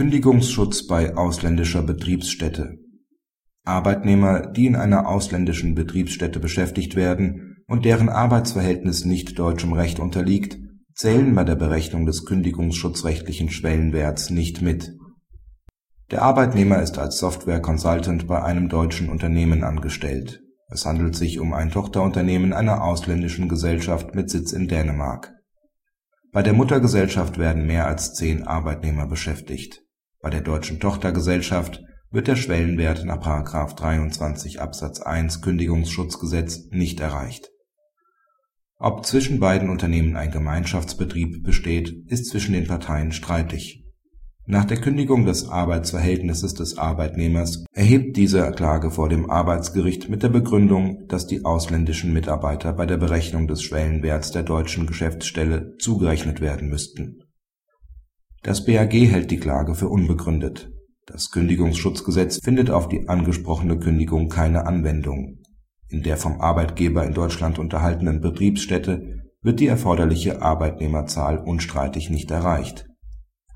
Kündigungsschutz bei ausländischer Betriebsstätte Arbeitnehmer, die in einer ausländischen Betriebsstätte beschäftigt werden und deren Arbeitsverhältnis nicht deutschem Recht unterliegt, zählen bei der Berechnung des kündigungsschutzrechtlichen Schwellenwerts nicht mit. Der Arbeitnehmer ist als Software Consultant bei einem deutschen Unternehmen angestellt. Es handelt sich um ein Tochterunternehmen einer ausländischen Gesellschaft mit Sitz in Dänemark. Bei der Muttergesellschaft werden mehr als zehn Arbeitnehmer beschäftigt. Bei der deutschen Tochtergesellschaft wird der Schwellenwert nach § 23 Absatz 1 Kündigungsschutzgesetz nicht erreicht. Ob zwischen beiden Unternehmen ein Gemeinschaftsbetrieb besteht, ist zwischen den Parteien streitig. Nach der Kündigung des Arbeitsverhältnisses des Arbeitnehmers erhebt dieser Klage vor dem Arbeitsgericht mit der Begründung, dass die ausländischen Mitarbeiter bei der Berechnung des Schwellenwerts der deutschen Geschäftsstelle zugerechnet werden müssten. Das BAG hält die Klage für unbegründet das Kündigungsschutzgesetz findet auf die angesprochene Kündigung keine Anwendung. In der vom Arbeitgeber in Deutschland unterhaltenen Betriebsstätte wird die erforderliche Arbeitnehmerzahl unstreitig nicht erreicht.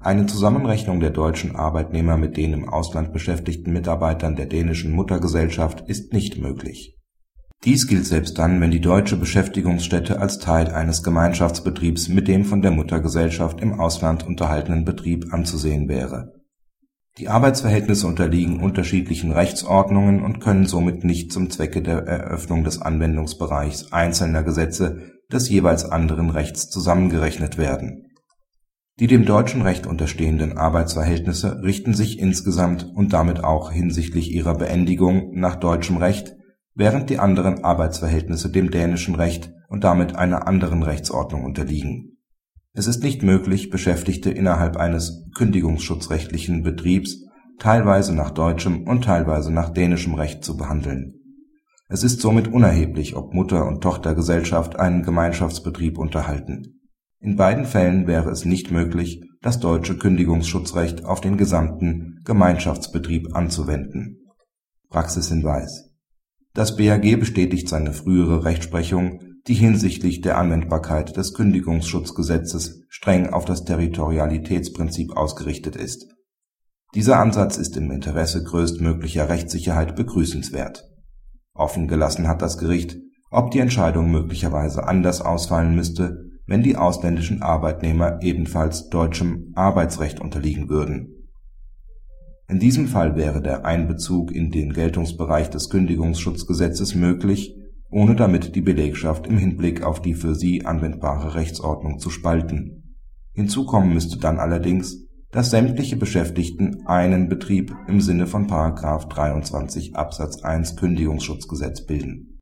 Eine Zusammenrechnung der deutschen Arbeitnehmer mit den im Ausland beschäftigten Mitarbeitern der dänischen Muttergesellschaft ist nicht möglich. Dies gilt selbst dann, wenn die deutsche Beschäftigungsstätte als Teil eines Gemeinschaftsbetriebs mit dem von der Muttergesellschaft im Ausland unterhaltenen Betrieb anzusehen wäre die Arbeitsverhältnisse unterliegen unterschiedlichen Rechtsordnungen und können somit nicht zum Zwecke der Eröffnung des Anwendungsbereichs einzelner Gesetze des jeweils anderen Rechts zusammengerechnet werden. Die dem deutschen Recht unterstehenden Arbeitsverhältnisse richten sich insgesamt und damit auch hinsichtlich ihrer Beendigung nach deutschem Recht, während die anderen Arbeitsverhältnisse dem dänischen Recht und damit einer anderen Rechtsordnung unterliegen es ist nicht möglich, Beschäftigte innerhalb eines kündigungsschutzrechtlichen Betriebs teilweise nach deutschem und teilweise nach dänischem Recht zu behandeln. Es ist somit unerheblich, ob Mutter und Tochtergesellschaft einen Gemeinschaftsbetrieb unterhalten. In beiden Fällen wäre es nicht möglich, das deutsche Kündigungsschutzrecht auf den gesamten Gemeinschaftsbetrieb anzuwenden. Praxishinweis Das BAG bestätigt seine frühere Rechtsprechung die hinsichtlich der Anwendbarkeit des Kündigungsschutzgesetzes streng auf das Territorialitätsprinzip ausgerichtet ist. Dieser Ansatz ist im Interesse größtmöglicher Rechtssicherheit begrüßenswert. Offen gelassen hat das Gericht, ob die Entscheidung möglicherweise anders ausfallen müsste, wenn die ausländischen Arbeitnehmer ebenfalls deutschem Arbeitsrecht unterliegen würden. In diesem Fall wäre der Einbezug in den Geltungsbereich des Kündigungsschutzgesetzes möglich ohne damit die Belegschaft im Hinblick auf die für sie anwendbare Rechtsordnung zu spalten. Hinzu kommen müsste dann allerdings, dass sämtliche Beschäftigten einen Betrieb im Sinne von § 23 Absatz 1 Kündigungsschutzgesetz bilden